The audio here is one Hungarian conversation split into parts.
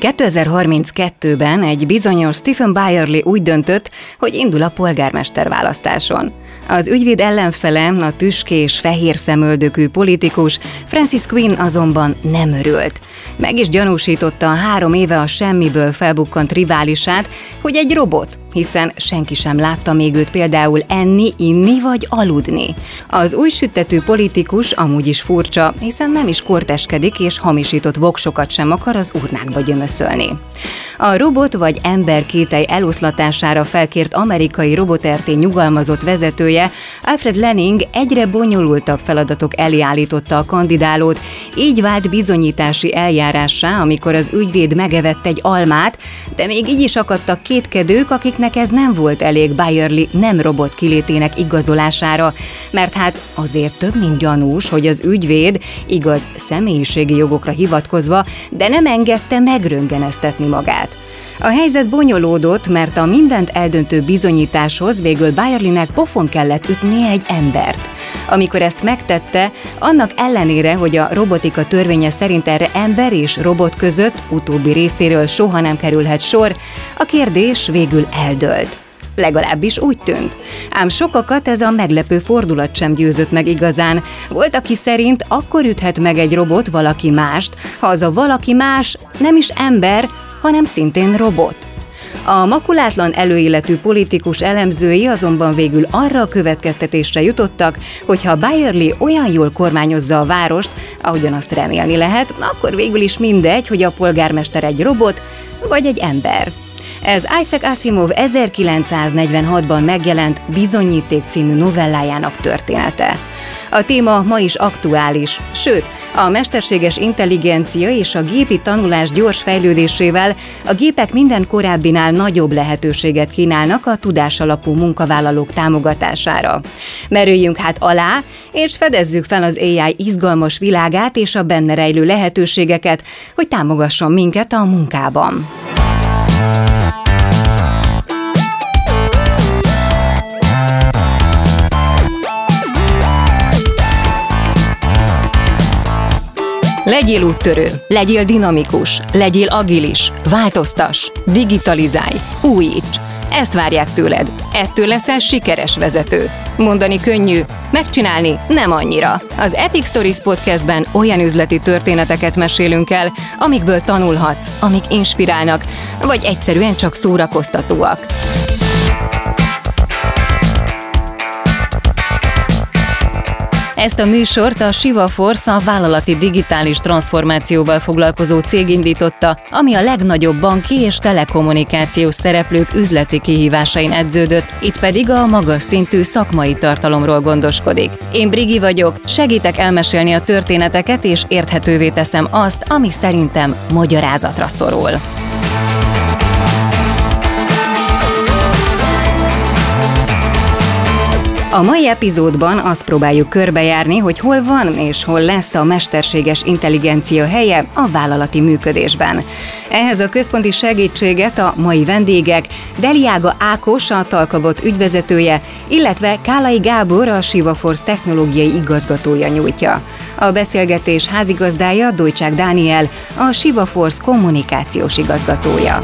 2032-ben egy bizonyos Stephen Byerly úgy döntött, hogy indul a polgármester választáson. Az ügyvéd ellenfele, a tüskés, fehér szemöldökű politikus Francis Quinn azonban nem örült. Meg is gyanúsította a három éve a semmiből felbukkant riválisát, hogy egy robot, hiszen senki sem látta még őt például enni, inni vagy aludni. Az új süttető politikus amúgy is furcsa, hiszen nem is korteskedik és hamisított voksokat sem akar az urnákba gyömöszölni. A robot vagy ember kétely eloszlatására felkért amerikai robotRT nyugalmazott vezetője Alfred Lenning egyre bonyolultabb feladatok elé állította a kandidálót, így vált bizonyítási eljárássá, amikor az ügyvéd megevett egy almát, de még így is akadtak kétkedők, akiknek ez nem volt elég Byerly nem robot kilétének igazolására, mert hát azért több, mint gyanús, hogy az ügyvéd, igaz, személyiségi jogokra hivatkozva, de nem engedte megröngeneztetni magát. A helyzet bonyolódott, mert a mindent eldöntő bizonyításhoz végül Byerlynek pofon kellett ütnie egy embert. Amikor ezt megtette, annak ellenére, hogy a robotika törvénye szerint erre ember és robot között utóbbi részéről soha nem kerülhet sor, a kérdés végül eldőlt. Legalábbis úgy tűnt. Ám sokakat ez a meglepő fordulat sem győzött meg igazán. Volt, aki szerint akkor üthet meg egy robot valaki mást, ha az a valaki más nem is ember, hanem szintén robot. A makulátlan előéletű politikus elemzői azonban végül arra a következtetésre jutottak, hogy ha Byerly olyan jól kormányozza a várost, ahogyan azt remélni lehet, akkor végül is mindegy, hogy a polgármester egy robot vagy egy ember. Ez Isaac Asimov 1946-ban megjelent Bizonyíték című novellájának története. A téma ma is aktuális, sőt, a mesterséges intelligencia és a gépi tanulás gyors fejlődésével a gépek minden korábbinál nagyobb lehetőséget kínálnak a tudásalapú munkavállalók támogatására. Merüljünk hát alá, és fedezzük fel az AI izgalmas világát és a benne rejlő lehetőségeket, hogy támogasson minket a munkában. Legyél úttörő, legyél dinamikus, legyél agilis, változtas, digitalizálj, újíts. Ezt várják tőled. Ettől leszel sikeres vezető. Mondani könnyű, megcsinálni nem annyira. Az Epic Stories podcastben olyan üzleti történeteket mesélünk el, amikből tanulhatsz, amik inspirálnak, vagy egyszerűen csak szórakoztatóak. Ezt a műsort a Siva Force a vállalati digitális transformációval foglalkozó cég indította, ami a legnagyobb banki és telekommunikációs szereplők üzleti kihívásain edződött, itt pedig a magas szintű szakmai tartalomról gondoskodik. Én Brigi vagyok, segítek elmesélni a történeteket és érthetővé teszem azt, ami szerintem magyarázatra szorul. A mai epizódban azt próbáljuk körbejárni, hogy hol van és hol lesz a mesterséges intelligencia helye a vállalati működésben. Ehhez a központi segítséget a mai vendégek Deliága Ákos, a Talkabot ügyvezetője, illetve Kálai Gábor, a Sivaforce technológiai igazgatója nyújtja. A beszélgetés házigazdája Dojcsák Dániel, a Sivaforce kommunikációs igazgatója.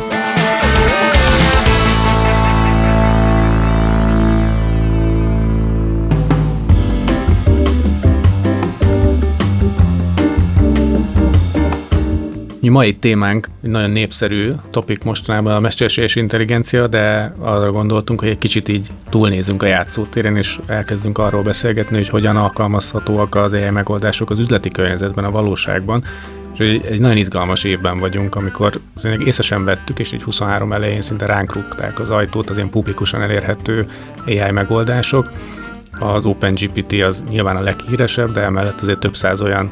Mi mai témánk egy nagyon népszerű topik mostanában a mesterséges intelligencia, de arra gondoltunk, hogy egy kicsit így túlnézünk a játszótéren, és elkezdünk arról beszélgetni, hogy hogyan alkalmazhatóak az AI megoldások az üzleti környezetben, a valóságban. És egy, egy nagyon izgalmas évben vagyunk, amikor észre sem vettük, és így 23 elején szinte ránk rúgták az ajtót az ilyen publikusan elérhető AI megoldások. Az OpenGPT az nyilván a leghíresebb, de emellett azért több száz olyan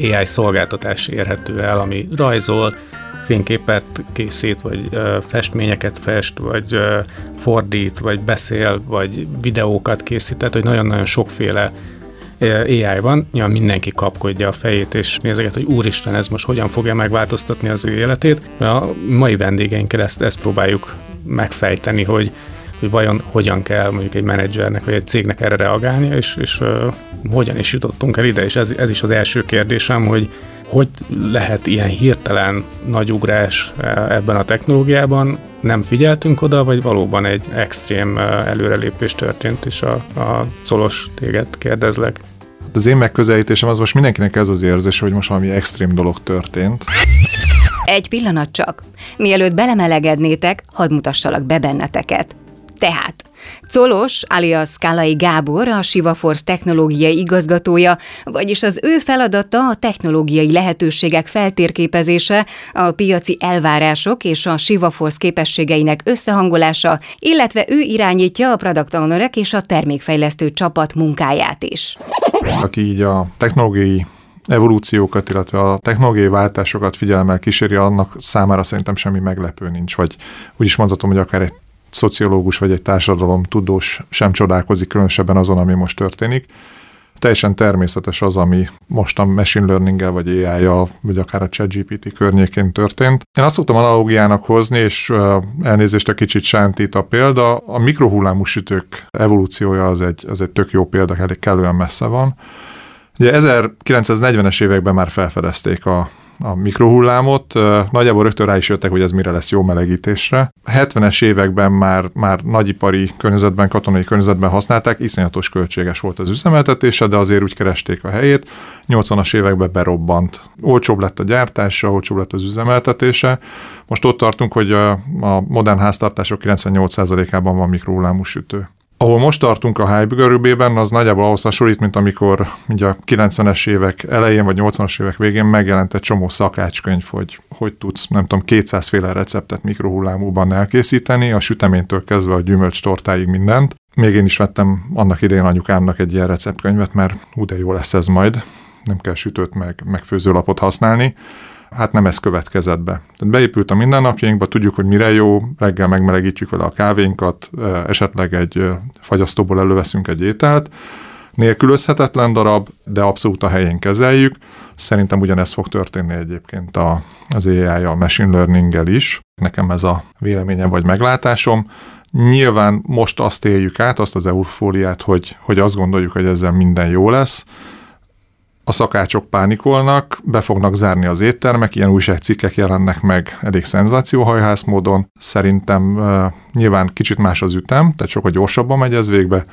AI szolgáltatás érhető el, ami rajzol, fényképet készít, vagy ö, festményeket fest, vagy ö, fordít, vagy beszél, vagy videókat készít, tehát hogy nagyon-nagyon sokféle AI van, nyilván mindenki kapkodja a fejét, és nézeget, hogy úristen, ez most hogyan fogja megváltoztatni az ő életét. A mai vendégeinkkel ezt, ezt próbáljuk megfejteni, hogy hogy vajon hogyan kell mondjuk egy menedzsernek vagy egy cégnek erre reagálnia, és, és uh, hogyan is jutottunk el ide, és ez, ez is az első kérdésem, hogy hogy lehet ilyen hirtelen nagy ugrás ebben a technológiában, nem figyeltünk oda, vagy valóban egy extrém előrelépés történt, és a, a Colos téged kérdezlek. Az én megközelítésem az most mindenkinek ez az érzés, hogy most valami extrém dolog történt. Egy pillanat csak. Mielőtt belemelegednétek, hadd mutassalak be benneteket. Tehát, Colos, alias Kálai Gábor, a Sivaforce technológiai igazgatója, vagyis az ő feladata a technológiai lehetőségek feltérképezése, a piaci elvárások és a Sivaforce képességeinek összehangolása, illetve ő irányítja a product ownerek és a termékfejlesztő csapat munkáját is. Aki így a technológiai evolúciókat, illetve a technológiai váltásokat figyelemmel kíséri, annak számára szerintem semmi meglepő nincs, vagy úgy is mondhatom, hogy akár egy szociológus vagy egy társadalom tudós sem csodálkozik különösebben azon, ami most történik. Teljesen természetes az, ami most a machine learning vagy AI-jal, vagy akár a ChatGPT környékén történt. Én azt szoktam analógiának hozni, és elnézést a kicsit sántít a példa, a mikrohullámú sütők evolúciója az egy, az egy tök jó példa, elég kellően messze van. Ugye 1940-es években már felfedezték a, a mikrohullámot. Nagyjából rögtön rá is jöttek, hogy ez mire lesz jó melegítésre. A 70-es években már, már nagyipari környezetben, katonai környezetben használták, iszonyatos költséges volt az üzemeltetése, de azért úgy keresték a helyét. 80-as években berobbant. Olcsóbb lett a gyártása, olcsóbb lett az üzemeltetése. Most ott tartunk, hogy a, a modern háztartások 98%-ában van mikrohullámú sütő. Ahol most tartunk a Hypergörőbében, az nagyjából ahhoz hasonlít, mint amikor ugye a 90-es évek elején vagy 80-as évek végén megjelent egy csomó szakácskönyv, hogy hogy tudsz, nem tudom, 200 féle receptet mikrohullámúban elkészíteni, a süteménytől kezdve a gyümölcs tortáig mindent. Még én is vettem annak idején anyukámnak egy ilyen receptkönyvet, mert hú de jó lesz ez majd, nem kell sütőt meg, meg főzőlapot használni hát nem ez következett be. Tehát beépült a mindennapjainkba, tudjuk, hogy mire jó, reggel megmelegítjük vele a kávénkat, esetleg egy fagyasztóból előveszünk egy ételt, nélkülözhetetlen darab, de abszolút a helyén kezeljük. Szerintem ugyanez fog történni egyébként a, az AI, a machine learning is. Nekem ez a véleményem vagy meglátásom. Nyilván most azt éljük át, azt az eufóriát, hogy, hogy azt gondoljuk, hogy ezzel minden jó lesz, a szakácsok pánikolnak, be fognak zárni az éttermek, ilyen újságcikkek jelennek meg elég szenzációhajhász módon. Szerintem uh, nyilván kicsit más az ütem, tehát sokkal gyorsabban megy ez végbe,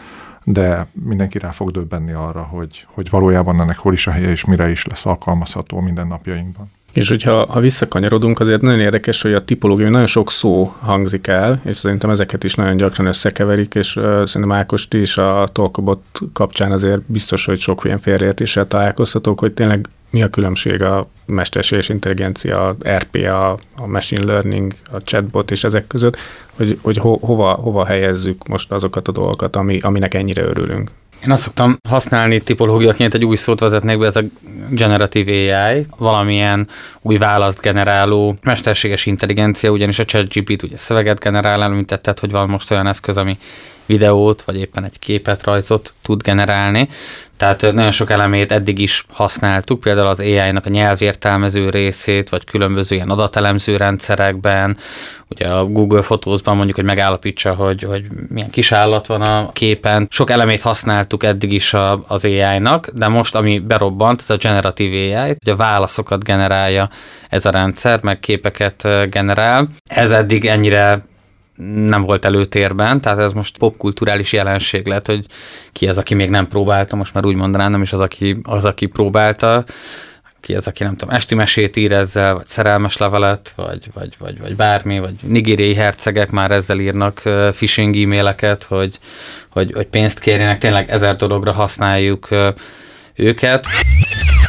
de mindenki rá fog döbbenni arra, hogy, hogy valójában ennek hol is a helye és mire is lesz alkalmazható minden napjainkban. És hogyha ha visszakanyarodunk, azért nagyon érdekes, hogy a tipológia nagyon sok szó hangzik el, és szerintem ezeket is nagyon gyakran összekeverik, és uh, szerintem Ákost is a Talkabot kapcsán azért biztos, hogy sok ilyen félreértéssel találkoztatok, hogy tényleg mi a különbség a mesterséges intelligencia, a RPA, a machine learning, a chatbot és ezek között, hogy, hogy ho, hova, hova helyezzük most azokat a dolgokat, ami, aminek ennyire örülünk. Én azt szoktam használni tipológiaként egy új szót vezetnék be, ez a generative AI, valamilyen új választ generáló mesterséges intelligencia, ugyanis a ChatGPT ugye szöveget generál, említetted, hogy van most olyan eszköz, ami videót, vagy éppen egy képet, rajzot tud generálni. Tehát nagyon sok elemét eddig is használtuk, például az AI-nak a nyelvértelmező részét, vagy különböző ilyen adatelemző rendszerekben, ugye a Google Photos-ban mondjuk, hogy megállapítsa, hogy, hogy milyen kis állat van a képen. Sok elemét használtuk eddig is a, az AI-nak, de most ami berobbant, ez a generatív AI, hogy a válaszokat generálja ez a rendszer, meg képeket generál. Ez eddig ennyire nem volt előtérben, tehát ez most popkulturális jelenség lett, hogy ki az, aki még nem próbálta, most már úgy mondanám, nem is az, aki, az, aki próbálta, ki az, aki nem tudom, esti mesét ír ezzel, vagy szerelmes levelet, vagy, vagy, vagy, vagy bármi, vagy nigériai hercegek már ezzel írnak phishing e-maileket, hogy, hogy, hogy pénzt kérjenek, tényleg ezer dologra használjuk őket.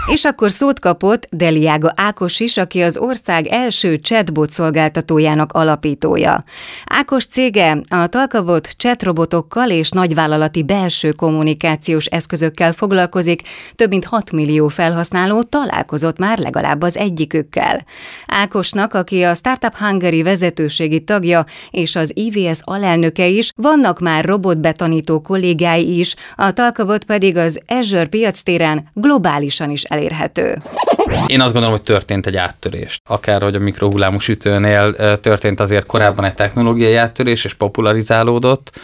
És akkor szót kapott Deliága Ákos is, aki az ország első chatbot szolgáltatójának alapítója. Ákos cége a Talkabot chatrobotokkal és nagyvállalati belső kommunikációs eszközökkel foglalkozik, több mint 6 millió felhasználó találkozott már legalább az egyikükkel. Ákosnak, aki a Startup Hungary vezetőségi tagja és az IVS alelnöke is, vannak már robotbetanító kollégái is, a Talkabot pedig az Azure piactéren globálisan is elérhető. Én azt gondolom, hogy történt egy áttörés. Akár, hogy a mikrohullámú sütőnél történt azért korábban egy technológiai áttörés, és popularizálódott,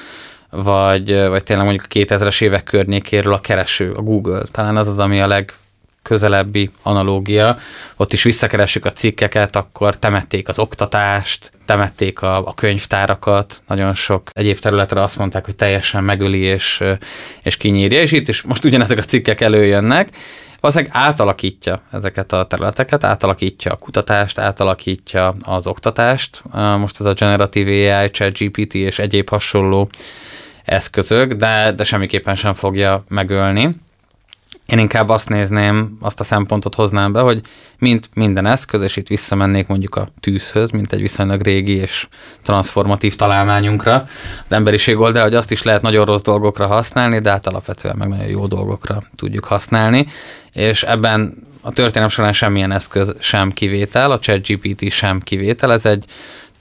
vagy, vagy tényleg mondjuk a 2000-es évek környékéről a kereső, a Google. Talán az az, ami a leg, közelebbi analógia. Ott is visszakeressük a cikkeket, akkor temették az oktatást, temették a, a könyvtárakat, nagyon sok egyéb területre azt mondták, hogy teljesen megöli és, és kinyírja, és itt is most ugyanezek a cikkek előjönnek, valószínűleg átalakítja ezeket a területeket, átalakítja a kutatást, átalakítja az oktatást. Most ez a Generative AI, ChatGPT és egyéb hasonló eszközök, de, de semmiképpen sem fogja megölni. Én inkább azt nézném, azt a szempontot hoznám be, hogy mint minden eszköz, és itt visszamennék mondjuk a tűzhöz, mint egy viszonylag régi és transformatív találmányunkra az emberiség oldal, hogy azt is lehet nagyon rossz dolgokra használni, de hát alapvetően meg nagyon jó dolgokra tudjuk használni, és ebben a történelem során semmilyen eszköz sem kivétel, a ChatGPT sem kivétel, ez egy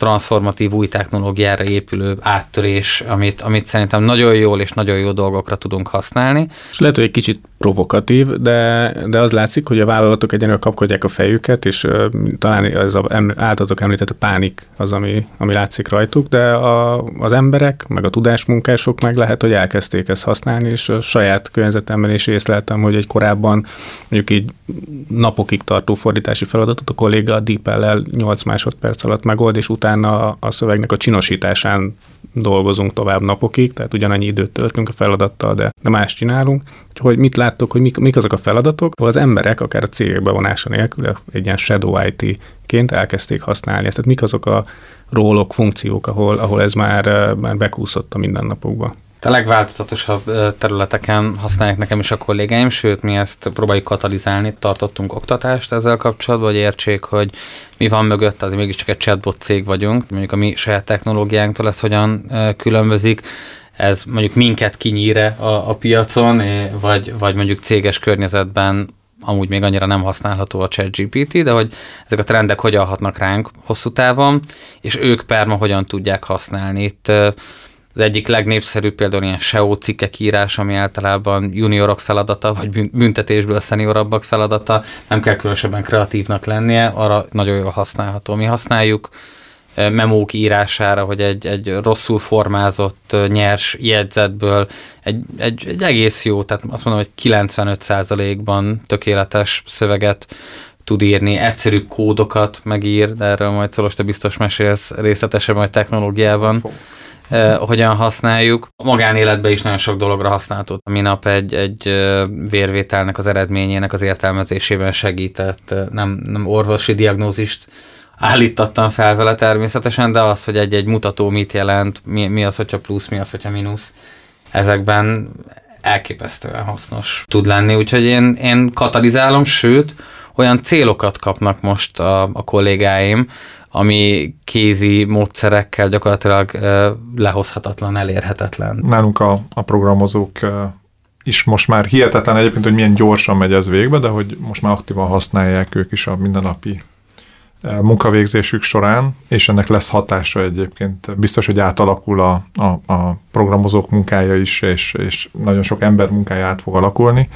transformatív új technológiára épülő áttörés, amit, amit szerintem nagyon jól és nagyon jó dolgokra tudunk használni. És lehet, hogy egy kicsit provokatív, de, de az látszik, hogy a vállalatok egyenlően kapkodják a fejüket, és uh, talán az általatok említett a pánik az, ami, ami látszik rajtuk, de a, az emberek, meg a tudásmunkások meg lehet, hogy elkezdték ezt használni, és a saját környezetemben is észleltem, hogy egy korábban mondjuk így napokig tartó fordítási feladatot a kolléga a DeepL-lel 8 másodperc alatt megold, és utána a szövegnek a csinosításán dolgozunk tovább napokig, tehát ugyanannyi időt töltünk a feladattal, de, de más csinálunk. Hogy mit láttok, hogy mik, mik azok a feladatok, ahol az emberek akár a cégek bevonása nélkül egy ilyen shadow IT-ként elkezdték használni ezt. Tehát mik azok a rólok, funkciók, ahol, ahol ez már, már bekúszott a mindennapokba? A legváltozatosabb területeken használják nekem is a kollégáim, sőt, mi ezt próbáljuk katalizálni, tartottunk oktatást ezzel kapcsolatban, hogy értsék, hogy mi van mögött, azért mégiscsak egy chatbot cég vagyunk, mondjuk a mi saját technológiánktól ez hogyan különbözik, ez mondjuk minket kinyíre a, a piacon, vagy, vagy mondjuk céges környezetben amúgy még annyira nem használható a ChatGPT, de hogy ezek a trendek hogyan hatnak ránk hosszú távon, és ők perma hogyan tudják használni. Itt az egyik legnépszerűbb például ilyen SEO cikkek írás, ami általában juniorok feladata, vagy büntetésből szeniorabbak feladata, nem kell különösebben kreatívnak lennie, arra nagyon jól használható. Mi használjuk memók írására, hogy egy, egy rosszul formázott, nyers jegyzetből egy, egy, egy egész jó, tehát azt mondom, hogy 95%-ban tökéletes szöveget tud írni, egyszerű kódokat megír, de erről majd Szolos, te biztos mesélsz részletesen majd technológiában. Fog hogyan használjuk. A magánéletben is nagyon sok dologra használható. Minap egy, egy vérvételnek az eredményének az értelmezésében segített, nem, nem orvosi diagnózist állítattam fel vele természetesen, de az, hogy egy-egy mutató mit jelent, mi, mi az, hogyha plusz, mi az, hogyha mínusz, ezekben elképesztően hasznos tud lenni, úgyhogy én, én katalizálom, sőt, olyan célokat kapnak most a, a kollégáim, ami kézi módszerekkel gyakorlatilag lehozhatatlan, elérhetetlen. Nálunk a, a programozók is most már hihetetlen egyébként, hogy milyen gyorsan megy ez végbe, de hogy most már aktívan használják ők is a mindennapi munkavégzésük során, és ennek lesz hatása egyébként. Biztos, hogy átalakul a, a, a programozók munkája is, és, és nagyon sok ember munkája át fog alakulni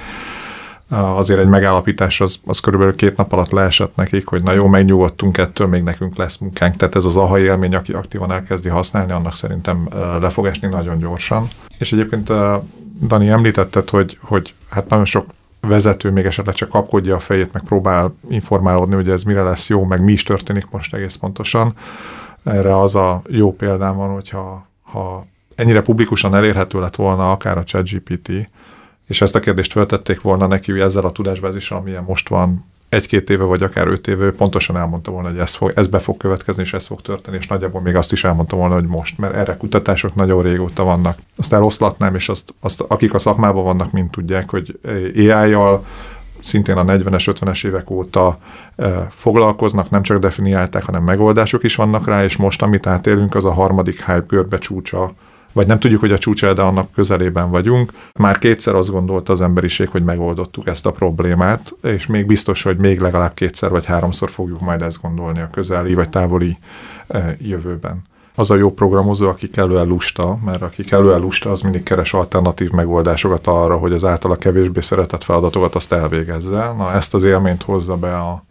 azért egy megállapítás az, az körülbelül két nap alatt leesett nekik, hogy na jó, megnyugodtunk ettől, még nekünk lesz munkánk. Tehát ez az aha élmény, aki aktívan elkezdi használni, annak szerintem le fog esni nagyon gyorsan. És egyébként Dani említetted, hogy, hogy hát nagyon sok vezető még esetleg csak kapkodja a fejét, meg próbál informálódni, hogy ez mire lesz jó, meg mi is történik most egész pontosan. Erre az a jó példám van, hogyha ha ennyire publikusan elérhető lett volna akár a ChatGPT, és ezt a kérdést feltették volna neki ezzel a tudásbázissal, amilyen most van, egy-két éve, vagy akár öt éve, pontosan elmondta volna, hogy ez, fog, ez be fog következni, és ez fog történni, és nagyjából még azt is elmondta volna, hogy most, mert erre kutatások nagyon régóta vannak. Azt eloszlatnám, és azt, azt akik a szakmában vannak, mind tudják, hogy AI-jal szintén a 40-es, 50-es évek óta e, foglalkoznak, nem csak definiálták, hanem megoldások is vannak rá, és most, amit átélünk, az a harmadik hype görbe csúcsa vagy nem tudjuk, hogy a csúcsa, de annak közelében vagyunk. Már kétszer azt gondolta az emberiség, hogy megoldottuk ezt a problémát, és még biztos, hogy még legalább kétszer vagy háromszor fogjuk majd ezt gondolni a közeli vagy távoli e, jövőben az a jó programozó, aki kellően lusta, mert aki kellően lusta, az mindig keres alternatív megoldásokat arra, hogy az általa kevésbé szeretett feladatokat azt elvégezze. Na ezt az élményt hozza be a,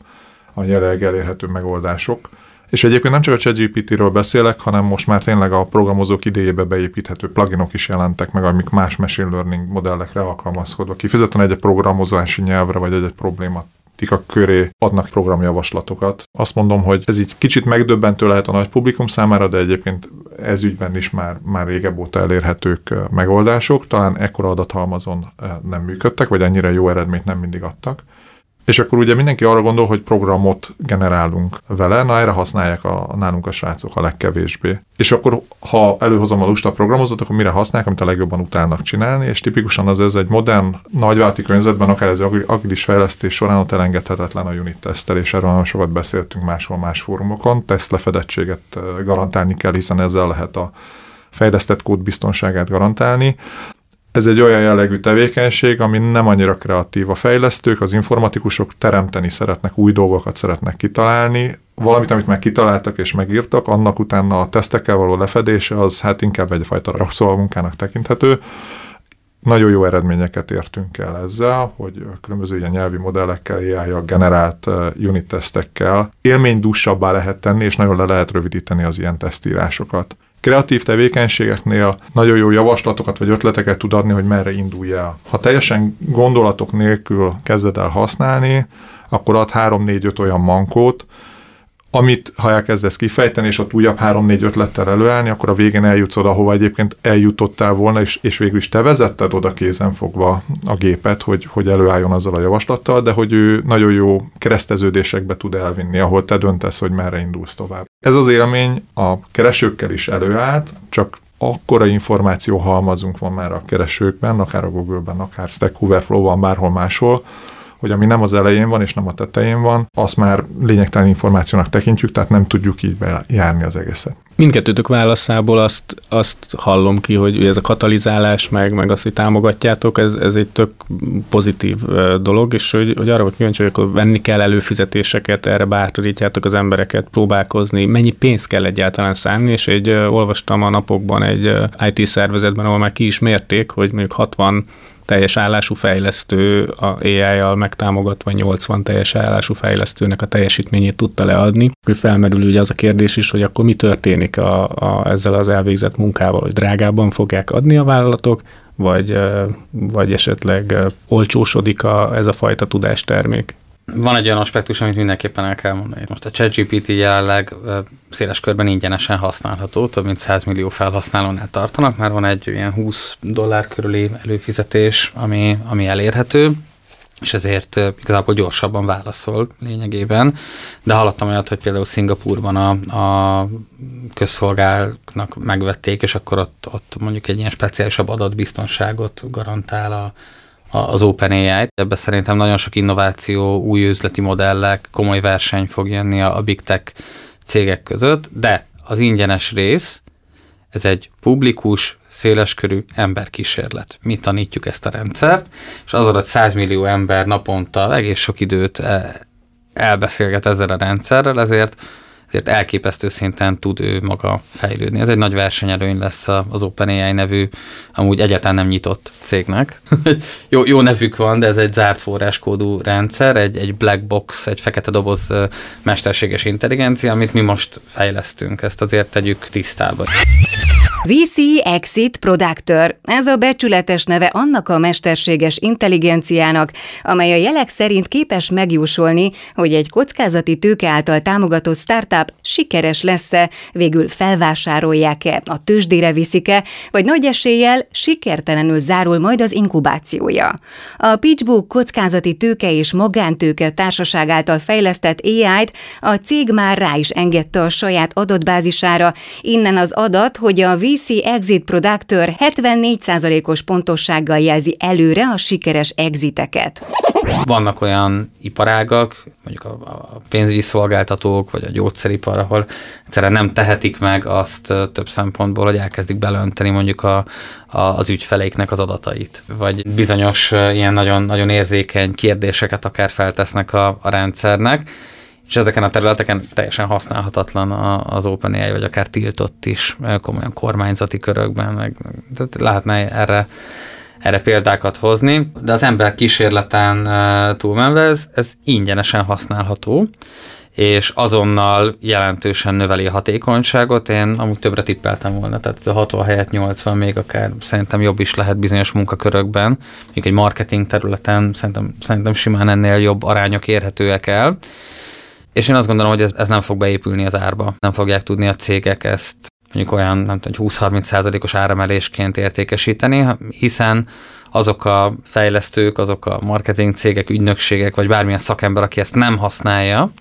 a jelenleg elérhető megoldások És egyébként nem csak a ChatGPT-ről beszélek, hanem most már tényleg a programozók idejébe beépíthető pluginok is jelentek meg, amik más machine learning modellekre alkalmazkodva kifejezetten egy programozási nyelvre vagy egy-egy probléma a köré adnak programjavaslatokat. Azt mondom, hogy ez így kicsit megdöbbentő lehet a nagy publikum számára, de egyébként ez ügyben is már, már régebb óta elérhetők megoldások. Talán ekkora adathalmazon nem működtek, vagy ennyire jó eredményt nem mindig adtak. És akkor ugye mindenki arra gondol, hogy programot generálunk vele, na erre használják a, nálunk a srácok a legkevésbé. És akkor, ha előhozom a lusta programozót, akkor mire használják, amit a legjobban utálnak csinálni, és tipikusan az ez egy modern, nagyvállalati környezetben, akár ez agilis fejlesztés során ott elengedhetetlen a unit tesztelés, erről nagyon sokat beszéltünk máshol más fórumokon, tesztlefedettséget garantálni kell, hiszen ezzel lehet a fejlesztett kód biztonságát garantálni. Ez egy olyan jellegű tevékenység, ami nem annyira kreatív. A fejlesztők, az informatikusok teremteni szeretnek, új dolgokat szeretnek kitalálni, valamit, amit már kitaláltak és megírtak, annak utána a tesztekkel való lefedése az hát inkább egyfajta rabszolgamunkának tekinthető. Nagyon jó eredményeket értünk el ezzel, hogy különböző ilyen nyelvi modellekkel, ai generált unit tesztekkel élménydúsabbá lehet tenni, és nagyon le lehet rövidíteni az ilyen tesztírásokat kreatív tevékenységeknél nagyon jó javaslatokat vagy ötleteket tud adni, hogy merre indulj el. Ha teljesen gondolatok nélkül kezded el használni, akkor ad 3-4-5 olyan mankót, amit ha elkezdesz kifejteni, és ott újabb három-négy ötlettel előállni, akkor a végén eljutsz oda, ahova egyébként eljutottál volna, és, és végül is te vezetted oda kézen fogva a gépet, hogy, hogy előálljon azzal a javaslattal, de hogy ő nagyon jó kereszteződésekbe tud elvinni, ahol te döntesz, hogy merre indulsz tovább. Ez az élmény a keresőkkel is előállt, csak akkora információ halmazunk van már a keresőkben, akár a Google-ben, akár Stack Overflow-ban, bárhol máshol, hogy ami nem az elején van és nem a tetején van, azt már lényegtelen információnak tekintjük, tehát nem tudjuk így bejárni az egészet. Mindkettőtök válaszából azt, azt hallom ki, hogy ez a katalizálás, meg, meg azt, hogy támogatjátok, ez, ez egy tök pozitív dolog, és hogy, hogy arra, hogy kíváncsi vagyok, hogy venni kell előfizetéseket, erre bátorítjátok az embereket próbálkozni, mennyi pénzt kell egyáltalán szánni, és egy olvastam a napokban egy IT szervezetben, ahol már ki is mérték, hogy mondjuk 60 teljes állású fejlesztő a AI-jal megtámogatva 80 teljes állású fejlesztőnek a teljesítményét tudta leadni. Hogy felmerül ugye az a kérdés is, hogy akkor mi történik a, a, ezzel az elvégzett munkával, hogy drágábban fogják adni a vállalatok, vagy, vagy esetleg olcsósodik a, ez a fajta tudástermék. Van egy olyan aspektus, amit mindenképpen el kell mondani. Most a ChatGPT jelenleg széles körben ingyenesen használható, több mint 100 millió felhasználónál tartanak, már van egy ilyen 20 dollár körüli előfizetés, ami, ami elérhető, és ezért igazából gyorsabban válaszol lényegében. De hallottam olyat, hogy például Szingapurban a, a közszolgálnak megvették, és akkor ott, ott mondjuk egy ilyen speciálisabb adatbiztonságot garantál a, az OpenAI-t. Ebben szerintem nagyon sok innováció, új üzleti modellek, komoly verseny fog jönni a, big tech cégek között, de az ingyenes rész, ez egy publikus, széleskörű emberkísérlet. Mi tanítjuk ezt a rendszert, és az alatt 100 millió ember naponta egész sok időt e, elbeszélget ezzel a rendszerrel, ezért ezért elképesztő szinten tud ő maga fejlődni. Ez egy nagy versenyelőny lesz az OpenAI nevű, amúgy egyáltalán nem nyitott cégnek. jó, jó nevük van, de ez egy zárt forráskódú rendszer, egy, egy black box, egy fekete doboz mesterséges intelligencia, amit mi most fejlesztünk. Ezt azért tegyük tisztába. VC Exit Productor. Ez a becsületes neve annak a mesterséges intelligenciának, amely a jelek szerint képes megjósolni, hogy egy kockázati tőke által támogatott startup sikeres lesz-e, végül felvásárolják-e, a tőzsdére viszik-e, vagy nagy eséllyel sikertelenül zárul majd az inkubációja. A PitchBook kockázati tőke és magántőke társaság által fejlesztett AI-t a cég már rá is engedte a saját adatbázisára, innen az adat, hogy a VC Exit Productor 74%-os pontossággal jelzi előre a sikeres exiteket. Vannak olyan iparágak, mondjuk a, pénzügyi szolgáltatók, vagy a gyógyszeripar, ahol egyszerűen nem tehetik meg azt több szempontból, hogy elkezdik belönteni mondjuk a, a, az ügyfeleiknek az adatait, vagy bizonyos ilyen nagyon, nagyon érzékeny kérdéseket akár feltesznek a, a rendszernek, és ezeken a területeken teljesen használhatatlan az OpenAI, vagy akár tiltott is komolyan kormányzati körökben, meg, tehát lehetne erre, erre példákat hozni, de az ember kísérleten túlmenve ez, ez ingyenesen használható, és azonnal jelentősen növeli a hatékonyságot. Én amúgy többre tippeltem volna, tehát a 60 helyett 80 még akár szerintem jobb is lehet bizonyos munkakörökben, még egy marketing területen szerintem, szerintem simán ennél jobb arányok érhetőek el. És én azt gondolom, hogy ez, ez nem fog beépülni az árba. Nem fogják tudni a cégek ezt mondjuk olyan nem tudom, 20-30 százalékos áremelésként értékesíteni, hiszen azok a fejlesztők, azok a marketing cégek, ügynökségek, vagy bármilyen szakember, aki ezt nem használja,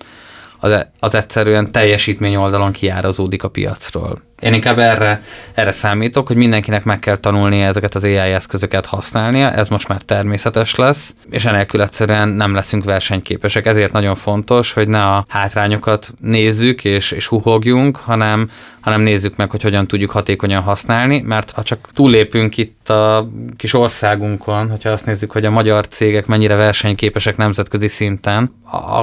az, e, az egyszerűen teljesítmény oldalon kiárazódik a piacról. Én inkább erre, erre számítok, hogy mindenkinek meg kell tanulnia ezeket az AI eszközöket használnia, ez most már természetes lesz, és enélkül egyszerűen nem leszünk versenyképesek. Ezért nagyon fontos, hogy ne a hátrányokat nézzük és, és huhogjunk, hanem, hanem nézzük meg, hogy hogyan tudjuk hatékonyan használni, mert ha csak túlépünk itt a kis országunkon, hogyha azt nézzük, hogy a magyar cégek mennyire versenyképesek nemzetközi szinten,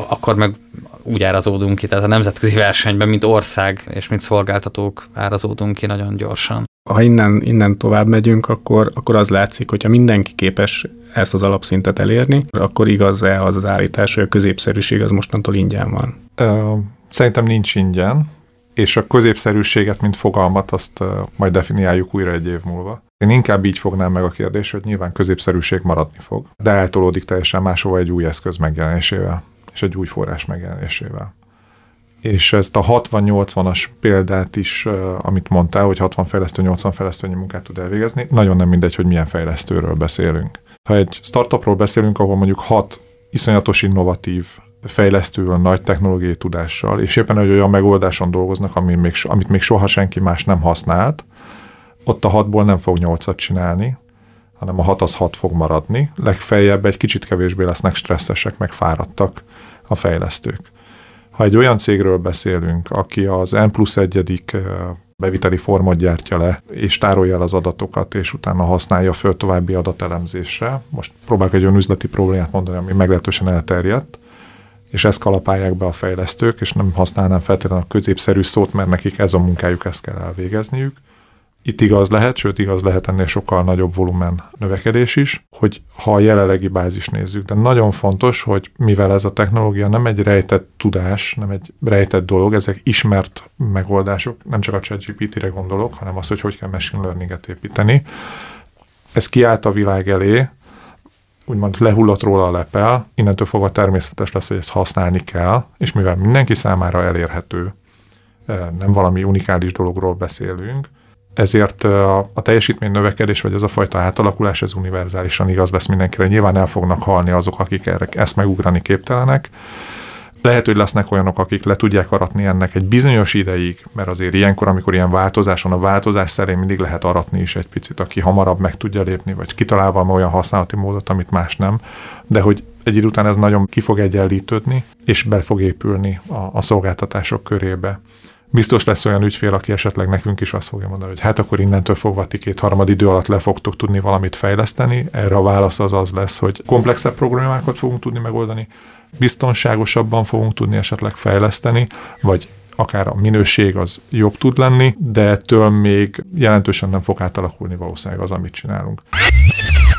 akkor meg úgy árazódunk ki, tehát a nemzetközi versenyben, mint ország és mint szolgáltatók árazódunk ki nagyon gyorsan. Ha innen, innen tovább megyünk, akkor, akkor az látszik, hogyha mindenki képes ezt az alapszintet elérni, akkor igaz-e az az állítás, hogy a középszerűség az mostantól ingyen van? Ö, szerintem nincs ingyen, és a középszerűséget, mint fogalmat, azt majd definiáljuk újra egy év múlva. Én inkább így fognám meg a kérdést, hogy nyilván középszerűség maradni fog, de eltolódik teljesen máshova egy új eszköz megjelenésével és egy új forrás megjelenésével. És ezt a 60-80-as példát is, amit mondtál, hogy 60 fejlesztő, 80 fejlesztőnyi munkát tud elvégezni, nagyon nem mindegy, hogy milyen fejlesztőről beszélünk. Ha egy startupról beszélünk, ahol mondjuk 6 iszonyatos innovatív fejlesztőről, nagy technológiai tudással, és éppen egy olyan megoldáson dolgoznak, amit még, amit még soha senki más nem használt, ott a hatból nem fog nyolcat csinálni, hanem a hat az hat fog maradni. Legfeljebb egy kicsit kevésbé lesznek stresszesek, meg fáradtak a fejlesztők. Ha egy olyan cégről beszélünk, aki az N plusz egyedik beviteli formot gyártja le, és tárolja el az adatokat, és utána használja föl további adatelemzésre. Most próbálok egy olyan üzleti problémát mondani, ami meglehetősen elterjedt, és ezt kalapálják be a fejlesztők, és nem használnám feltétlenül a középszerű szót, mert nekik ez a munkájuk, ezt kell elvégezniük itt igaz lehet, sőt igaz lehet ennél sokkal nagyobb volumen növekedés is, hogy ha a jelenlegi bázis nézzük, de nagyon fontos, hogy mivel ez a technológia nem egy rejtett tudás, nem egy rejtett dolog, ezek ismert megoldások, nem csak a ChatGPT-re gondolok, hanem az, hogy hogy kell machine learning-et építeni. Ez kiállt a világ elé, úgymond lehullott róla a lepel, innentől fogva természetes lesz, hogy ezt használni kell, és mivel mindenki számára elérhető, eh, nem valami unikális dologról beszélünk, ezért a, a teljesítmény növekedés, vagy ez a fajta átalakulás, ez univerzálisan igaz lesz mindenkire. Nyilván el fognak halni azok, akik erre, ezt megugrani képtelenek. Lehet, hogy lesznek olyanok, akik le tudják aratni ennek egy bizonyos ideig, mert azért ilyenkor, amikor ilyen változás van, a változás szerint mindig lehet aratni is egy picit, aki hamarabb meg tudja lépni, vagy kitalál valami olyan használati módot, amit más nem, de hogy egy idő után ez nagyon ki fog egyenlítődni, és be fog épülni a, a szolgáltatások körébe biztos lesz olyan ügyfél, aki esetleg nekünk is azt fogja mondani, hogy hát akkor innentől fogva ti két harmad idő alatt le fogtok tudni valamit fejleszteni. Erre a válasz az az lesz, hogy komplexebb problémákat fogunk tudni megoldani, biztonságosabban fogunk tudni esetleg fejleszteni, vagy akár a minőség az jobb tud lenni, de ettől még jelentősen nem fog átalakulni valószínűleg az, amit csinálunk.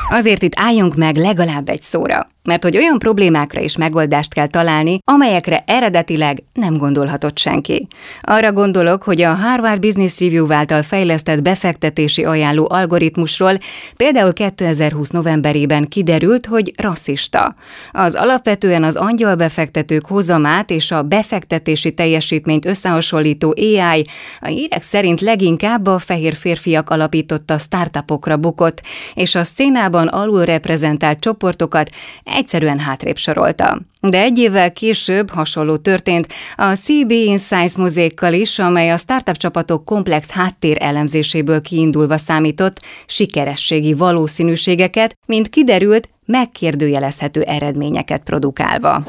Azért itt álljunk meg legalább egy szóra mert hogy olyan problémákra is megoldást kell találni, amelyekre eredetileg nem gondolhatott senki. Arra gondolok, hogy a Harvard Business Review által fejlesztett befektetési ajánló algoritmusról például 2020 novemberében kiderült, hogy rasszista. Az alapvetően az angyal befektetők hozamát és a befektetési teljesítményt összehasonlító AI a hírek szerint leginkább a fehér férfiak alapította startupokra bukott, és a szénában alulreprezentált csoportokat egyszerűen hátrébb sorolta. De egy évvel később hasonló történt a CB Insights mozékkal is, amely a startup csapatok komplex háttér elemzéséből kiindulva számított sikerességi valószínűségeket, mint kiderült, megkérdőjelezhető eredményeket produkálva.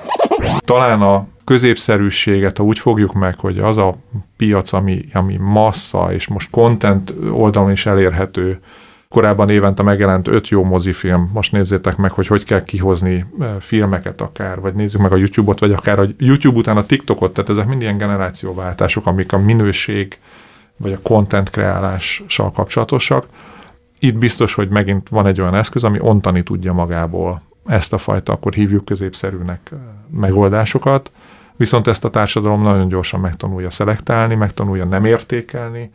Talán a középszerűséget, ha úgy fogjuk meg, hogy az a piac, ami, ami massza, és most content oldalon is elérhető, korábban évente megjelent öt jó mozifilm, most nézzétek meg, hogy hogy kell kihozni eh, filmeket akár, vagy nézzük meg a YouTube-ot, vagy akár a YouTube után a TikTokot, tehát ezek mind ilyen generációváltások, amik a minőség, vagy a content kreálással kapcsolatosak. Itt biztos, hogy megint van egy olyan eszköz, ami ontani tudja magából ezt a fajta, akkor hívjuk középszerűnek eh, megoldásokat, viszont ezt a társadalom nagyon gyorsan megtanulja szelektálni, megtanulja nem értékelni,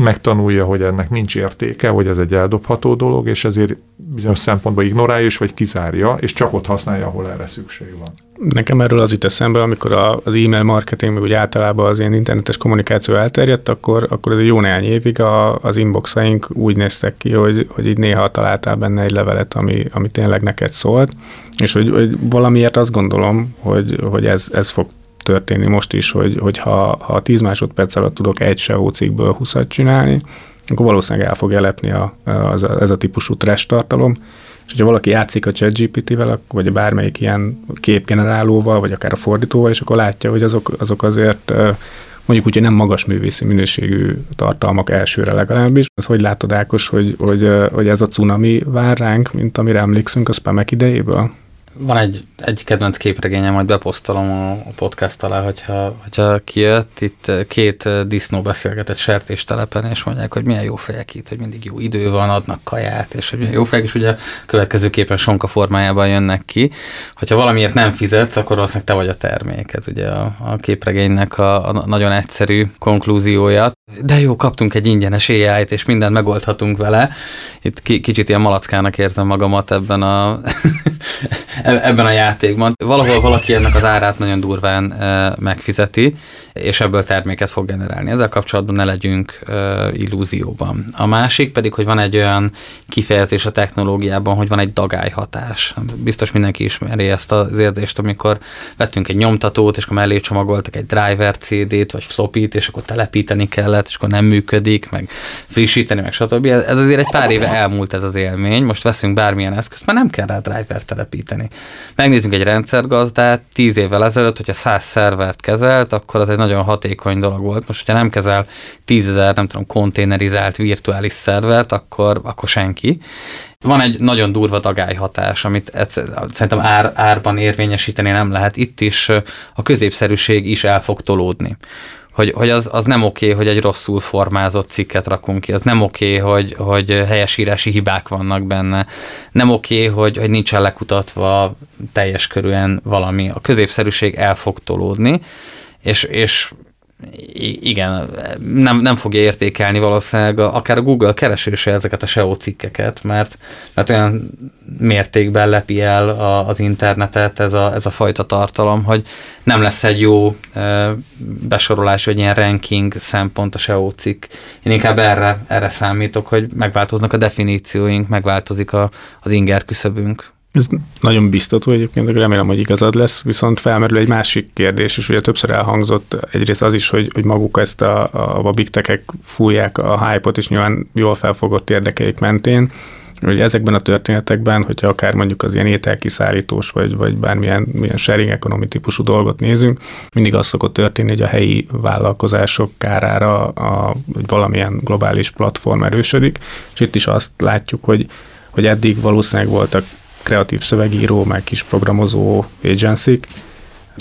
megtanulja, hogy ennek nincs értéke, hogy ez egy eldobható dolog, és ezért bizonyos szempontból ignorálja is, vagy kizárja, és csak ott használja, ahol erre szükség van. Nekem erről az jut eszembe, amikor az e-mail marketing, meg úgy általában az ilyen internetes kommunikáció elterjedt, akkor, akkor ez egy jó néhány évig a, az inboxaink úgy néztek ki, hogy, hogy így néha találtál benne egy levelet, ami, ami tényleg neked szólt, és hogy, hogy valamiért azt gondolom, hogy, hogy ez, ez fog történni most is, hogy, hogy ha, ha 10 másodperc alatt tudok egy SEO cikkből 20 csinálni, akkor valószínűleg el fog elepni a, az, ez a típusú trash tartalom, és hogyha valaki játszik a ChatGPT-vel, vagy bármelyik ilyen képgenerálóval, vagy akár a fordítóval, és akkor látja, hogy azok, azok azért mondjuk úgy, hogy nem magas művészi minőségű tartalmak elsőre legalábbis. Az hogy látod, Ákos, hogy, hogy, hogy ez a cunami vár ránk, mint amire emlékszünk a spamek idejéből? Van egy, egy kedvenc képregényem, majd beposztolom a, podcast alá, hogyha, hogyha kijött. Itt két disznó beszélgetett sertéstelepen, és mondják, hogy milyen jó fejek itt, hogy mindig jó idő van, adnak kaját, és hogy milyen jó fejek, és ugye következőképpen sonka formájában jönnek ki. Hogyha valamiért nem fizetsz, akkor valószínűleg te vagy a termék. Ez ugye a, a képregénynek a, a nagyon egyszerű konklúziója. De jó, kaptunk egy ingyenes ai és mindent megoldhatunk vele. Itt kicsit ilyen malackának érzem magamat ebben a E-, ebben a játékban. Valahol valaki ennek az árát nagyon durván e, megfizeti, és ebből terméket fog generálni. Ezzel kapcsolatban ne legyünk e, illúzióban. A másik pedig, hogy van egy olyan kifejezés a technológiában, hogy van egy dagályhatás. Biztos mindenki ismeri ezt az érzést, amikor vettünk egy nyomtatót, és akkor mellé csomagoltak egy driver CD-t, vagy flopit, és akkor telepíteni kellett, és akkor nem működik, meg frissíteni, meg stb. Ez azért egy pár éve elmúlt ez az élmény. Most veszünk bármilyen eszközt, már nem kell rá driver telepíteni. Megnézzünk egy rendszergazdát, tíz évvel ezelőtt, hogyha száz szervert kezelt, akkor az egy nagyon hatékony dolog volt. Most, hogyha nem kezel tízezer, nem tudom, konténerizált virtuális szervert, akkor, akkor senki. Van egy nagyon durva dagályhatás, amit szerintem ár, árban érvényesíteni nem lehet. Itt is a középszerűség is el fog tolódni hogy, hogy az, az nem oké, hogy egy rosszul formázott cikket rakunk ki, az nem oké, hogy, hogy helyesírási hibák vannak benne, nem oké, hogy, hogy nincsen lekutatva teljes körűen valami. A középszerűség el fog tolódni, és, és igen, nem, nem fogja értékelni valószínűleg a, akár a Google keresőse ezeket a SEO cikkeket, mert, mert olyan mértékben lepi el a, az internetet ez a, ez a fajta tartalom, hogy nem lesz egy jó e, besorolás, vagy ilyen ranking szempont a SEO cikk. Én inkább erre, erre számítok, hogy megváltoznak a definícióink, megváltozik a, az inger küszöbünk. Ez nagyon biztató egyébként, remélem, hogy igazad lesz, viszont felmerül egy másik kérdés, és ugye többször elhangzott egyrészt az is, hogy, hogy maguk ezt a, a, a big tech fújják a hype-ot, és nyilván jól felfogott érdekeik mentén, hogy ezekben a történetekben, hogyha akár mondjuk az ilyen ételkiszállítós, vagy, vagy bármilyen milyen sharing economy típusú dolgot nézünk, mindig az szokott történni, hogy a helyi vállalkozások kárára a, hogy valamilyen globális platform erősödik, és itt is azt látjuk, hogy hogy eddig valószínűleg voltak kreatív szövegíró, meg kis programozó agency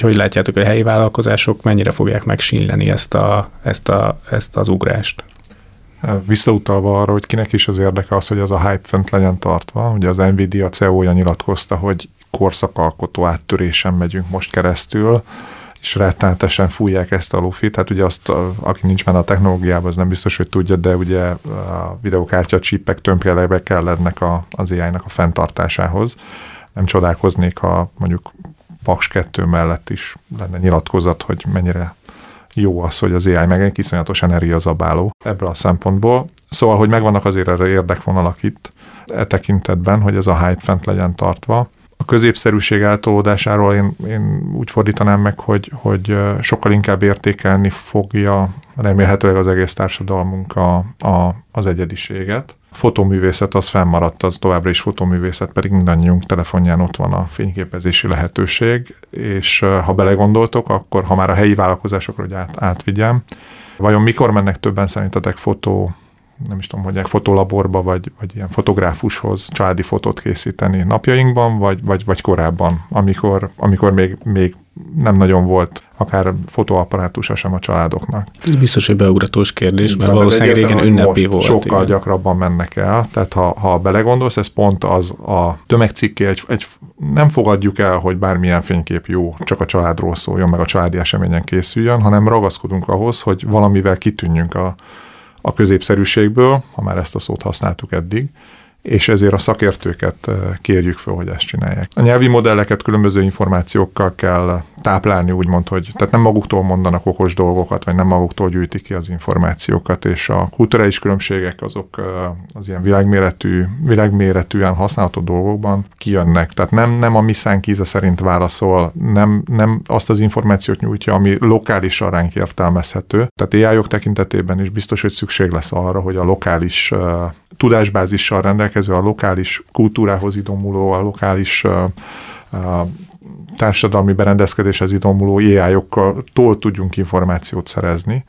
hogy látjátok, a helyi vállalkozások mennyire fogják megsínleni ezt, a, ezt, a, ezt az ugrást? Visszautalva arra, hogy kinek is az érdeke az, hogy az a hype fent legyen tartva. Ugye az Nvidia CEO-ja nyilatkozta, hogy korszakalkotó áttörésen megyünk most keresztül, és rettenetesen fújják ezt a lufit. Tehát ugye azt, aki nincs már a technológiában, az nem biztos, hogy tudja, de ugye a videokártya csípek tömbjelebe kellednek a, az AI-nak a fenntartásához. Nem csodálkoznék, ha mondjuk Paks 2 mellett is lenne nyilatkozat, hogy mennyire jó az, hogy az AI meg egy kiszonyatosan energiazabáló ebből a szempontból. Szóval, hogy megvannak azért erre érdekvonalak itt e tekintetben, hogy ez a hype fent legyen tartva a középszerűség eltolódásáról én, én úgy fordítanám meg, hogy, hogy sokkal inkább értékelni fogja remélhetőleg az egész társadalmunk a, a, az egyediséget. A fotoművészet az fennmaradt, az továbbra is fotoművészet, pedig mindannyiunk telefonján ott van a fényképezési lehetőség, és ha belegondoltok, akkor ha már a helyi vállalkozásokra hogy át, átvigyem, vajon mikor mennek többen szerintetek fotó nem is tudom, hogy fotolaborba, vagy, vagy ilyen fotográfushoz családi fotót készíteni napjainkban, vagy, vagy, vagy korábban, amikor, amikor még, még nem nagyon volt akár fotóapparátusa sem a családoknak. Ez biztos, hogy beugratós kérdés, mert valószínűleg régen ünnepi volt. Sokkal igen. gyakrabban mennek el, tehát ha, ha belegondolsz, ez pont az a tömegcikké, egy, egy, nem fogadjuk el, hogy bármilyen fénykép jó, csak a családról szóljon, meg a családi eseményen készüljön, hanem ragaszkodunk ahhoz, hogy valamivel kitűnjünk a, a középszerűségből, ha már ezt a szót használtuk eddig, és ezért a szakértőket kérjük fel, hogy ezt csinálják. A nyelvi modelleket különböző információkkal kell táplálni, úgymond, hogy tehát nem maguktól mondanak okos dolgokat, vagy nem maguktól gyűjtik ki az információkat, és a kulturális különbségek azok az ilyen világméretű, világméretűen használható dolgokban kijönnek. Tehát nem, nem a mi íze szerint válaszol, nem, nem azt az információt nyújtja, ami lokális ránk értelmezhető. Tehát ai tekintetében is biztos, hogy szükség lesz arra, hogy a lokális tudásbázissal rendelkező, a lokális kultúrához idomuló, a lokális társadalmi berendezkedéshez idomuló AI-okkal tudjunk információt szerezni.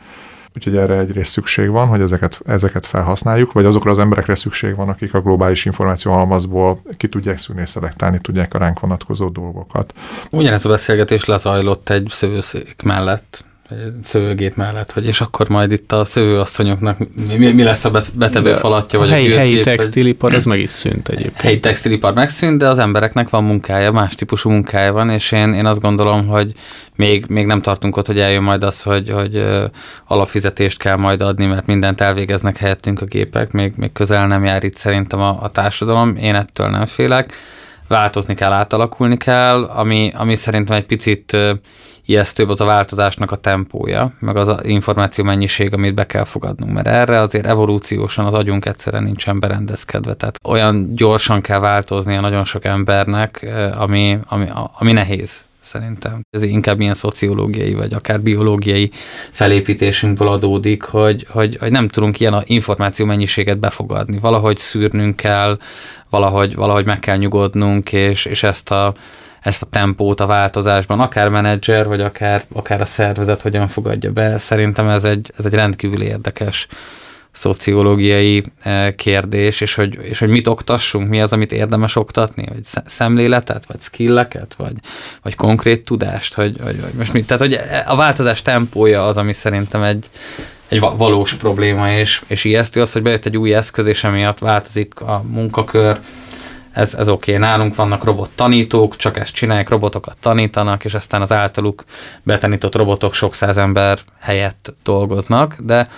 Úgyhogy erre egyrészt szükség van, hogy ezeket, ezeket felhasználjuk, vagy azokra az emberekre szükség van, akik a globális információ halmazból ki tudják szűrni szelektálni tudják a ránk vonatkozó dolgokat. Ugyanez a beszélgetés lezajlott egy szövőszék mellett, szövőgép mellett, hogy és akkor majd itt a szövőasszonyoknak mi, mi lesz a betevő falatja, vagy a helyi, a helyi textilipar, ez meg is szűnt egyébként. Helyi textilipar megszűnt, de az embereknek van munkája, más típusú munkája van, és én, én azt gondolom, hogy még, még nem tartunk ott, hogy eljön majd az, hogy, hogy alapfizetést kell majd adni, mert mindent elvégeznek helyettünk a gépek, még, még közel nem jár itt szerintem a, a társadalom, én ettől nem félek változni kell, átalakulni kell, ami, ami szerintem egy picit ijesztőbb az a változásnak a tempója, meg az, az információ mennyiség, amit be kell fogadnunk, mert erre azért evolúciósan az agyunk egyszerűen nincsen berendezkedve, tehát olyan gyorsan kell változnia nagyon sok embernek, ami, ami, ami nehéz szerintem. Ez inkább ilyen szociológiai, vagy akár biológiai felépítésünkből adódik, hogy, hogy, hogy nem tudunk ilyen információ mennyiséget befogadni. Valahogy szűrnünk kell, valahogy, valahogy meg kell nyugodnunk, és, és ezt a ezt a tempót a változásban, akár menedzser, vagy akár, akár a szervezet hogyan fogadja be. Szerintem ez egy, ez egy rendkívül érdekes szociológiai eh, kérdés, és hogy, és hogy mit oktassunk, mi az, amit érdemes oktatni, vagy szemléletet, vagy skilleket, vagy, vagy konkrét tudást, hogy, hogy, hogy most mit, tehát hogy a változás tempója az, ami szerintem egy, egy valós probléma, és, és ijesztő az, hogy bejött egy új eszköz, és emiatt változik a munkakör, ez, ez oké, okay. nálunk vannak robot tanítók, csak ezt csinálják, robotokat tanítanak, és aztán az általuk betanított robotok sok száz ember helyett dolgoznak, de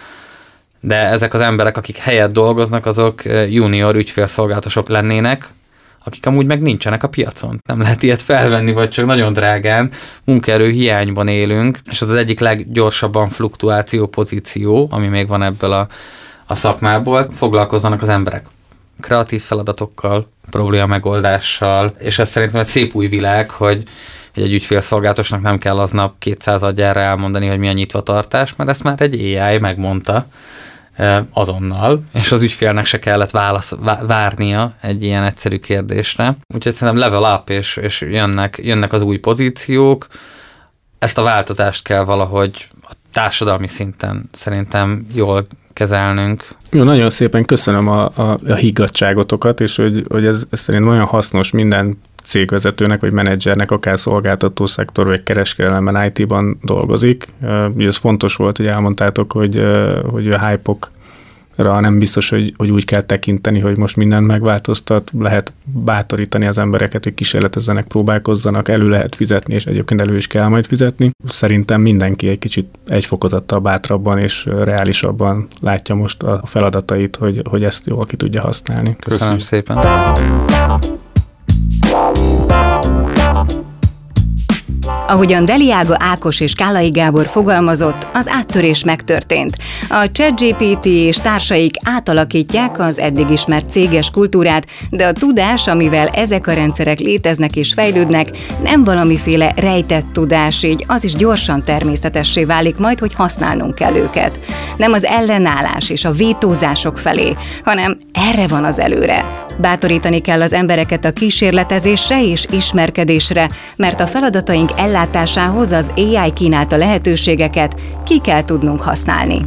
de ezek az emberek, akik helyett dolgoznak, azok junior ügyfélszolgálatosok lennének, akik amúgy meg nincsenek a piacon. Nem lehet ilyet felvenni, vagy csak nagyon drágán. Munkaerő hiányban élünk, és az az egyik leggyorsabban fluktuáció pozíció, ami még van ebből a, a szakmából. Foglalkozzanak az emberek kreatív feladatokkal, probléma megoldással, és ez szerintem egy szép új világ, hogy hogy egy ügyfélszolgálatosnak nem kell aznap 200 adjára elmondani, hogy milyen nyitvatartás, mert ezt már egy AI megmondta azonnal, és az ügyfélnek se kellett válasz, várnia egy ilyen egyszerű kérdésre. Úgyhogy szerintem level up, és, és jönnek, jönnek az új pozíciók, ezt a változást kell valahogy a társadalmi szinten szerintem jól kezelnünk. Jó, nagyon szépen köszönöm a, a, a higgadságotokat, és hogy, hogy ez, ez szerintem olyan hasznos minden cégvezetőnek vagy menedzsernek, akár szolgáltató szektor vagy kereskedelemben IT-ban dolgozik. Ugye ez fontos volt, hogy elmondtátok, hogy, hogy a hype nem biztos, hogy, hogy úgy kell tekinteni, hogy most mindent megváltoztat, lehet bátorítani az embereket, hogy kísérletezzenek, próbálkozzanak, elő lehet fizetni, és egyébként elő is kell majd fizetni. Szerintem mindenki egy kicsit egy fokozattal bátrabban és reálisabban látja most a feladatait, hogy, hogy ezt jól ki tudja használni. Köszönöm, Köszönöm szépen. Ahogyan Deliága Ákos és Kálai Gábor fogalmazott, az áttörés megtörtént. A ChatGPT és társaik átalakítják az eddig ismert céges kultúrát, de a tudás, amivel ezek a rendszerek léteznek és fejlődnek, nem valamiféle rejtett tudás, így az is gyorsan természetessé válik majd, hogy használnunk kell őket. Nem az ellenállás és a vétózások felé, hanem erre van az előre. Bátorítani kell az embereket a kísérletezésre és ismerkedésre, mert a feladataink ellátásához az AI kínálta lehetőségeket ki kell tudnunk használni.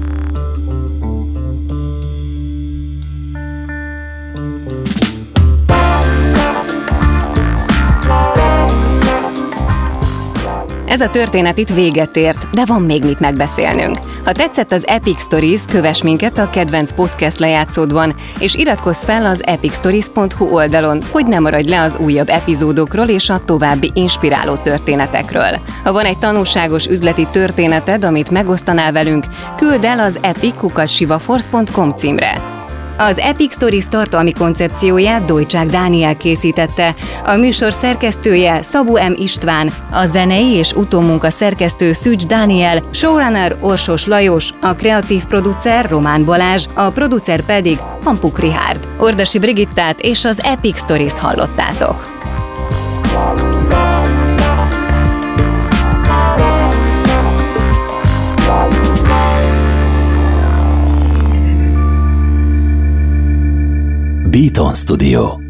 Ez a történet itt véget ért, de van még mit megbeszélnünk. Ha tetszett az Epic Stories, kövess minket a kedvenc podcast lejátszódban, és iratkozz fel az epicstories.hu oldalon, hogy ne maradj le az újabb epizódokról és a további inspiráló történetekről. Ha van egy tanulságos üzleti történeted, amit megosztanál velünk, küld el az epic.sivaforce.com címre. Az Epic Stories tartalmi koncepcióját Dojcsák Dániel készítette, a műsor szerkesztője Szabó M. István, a zenei és utómunka szerkesztő Szűcs Dániel, showrunner Orsos Lajos, a kreatív producer Román Balázs, a producer pedig Hampuk Rihárd. Ordasi Brigittát és az Epic Stories-t hallottátok. Beaton Studio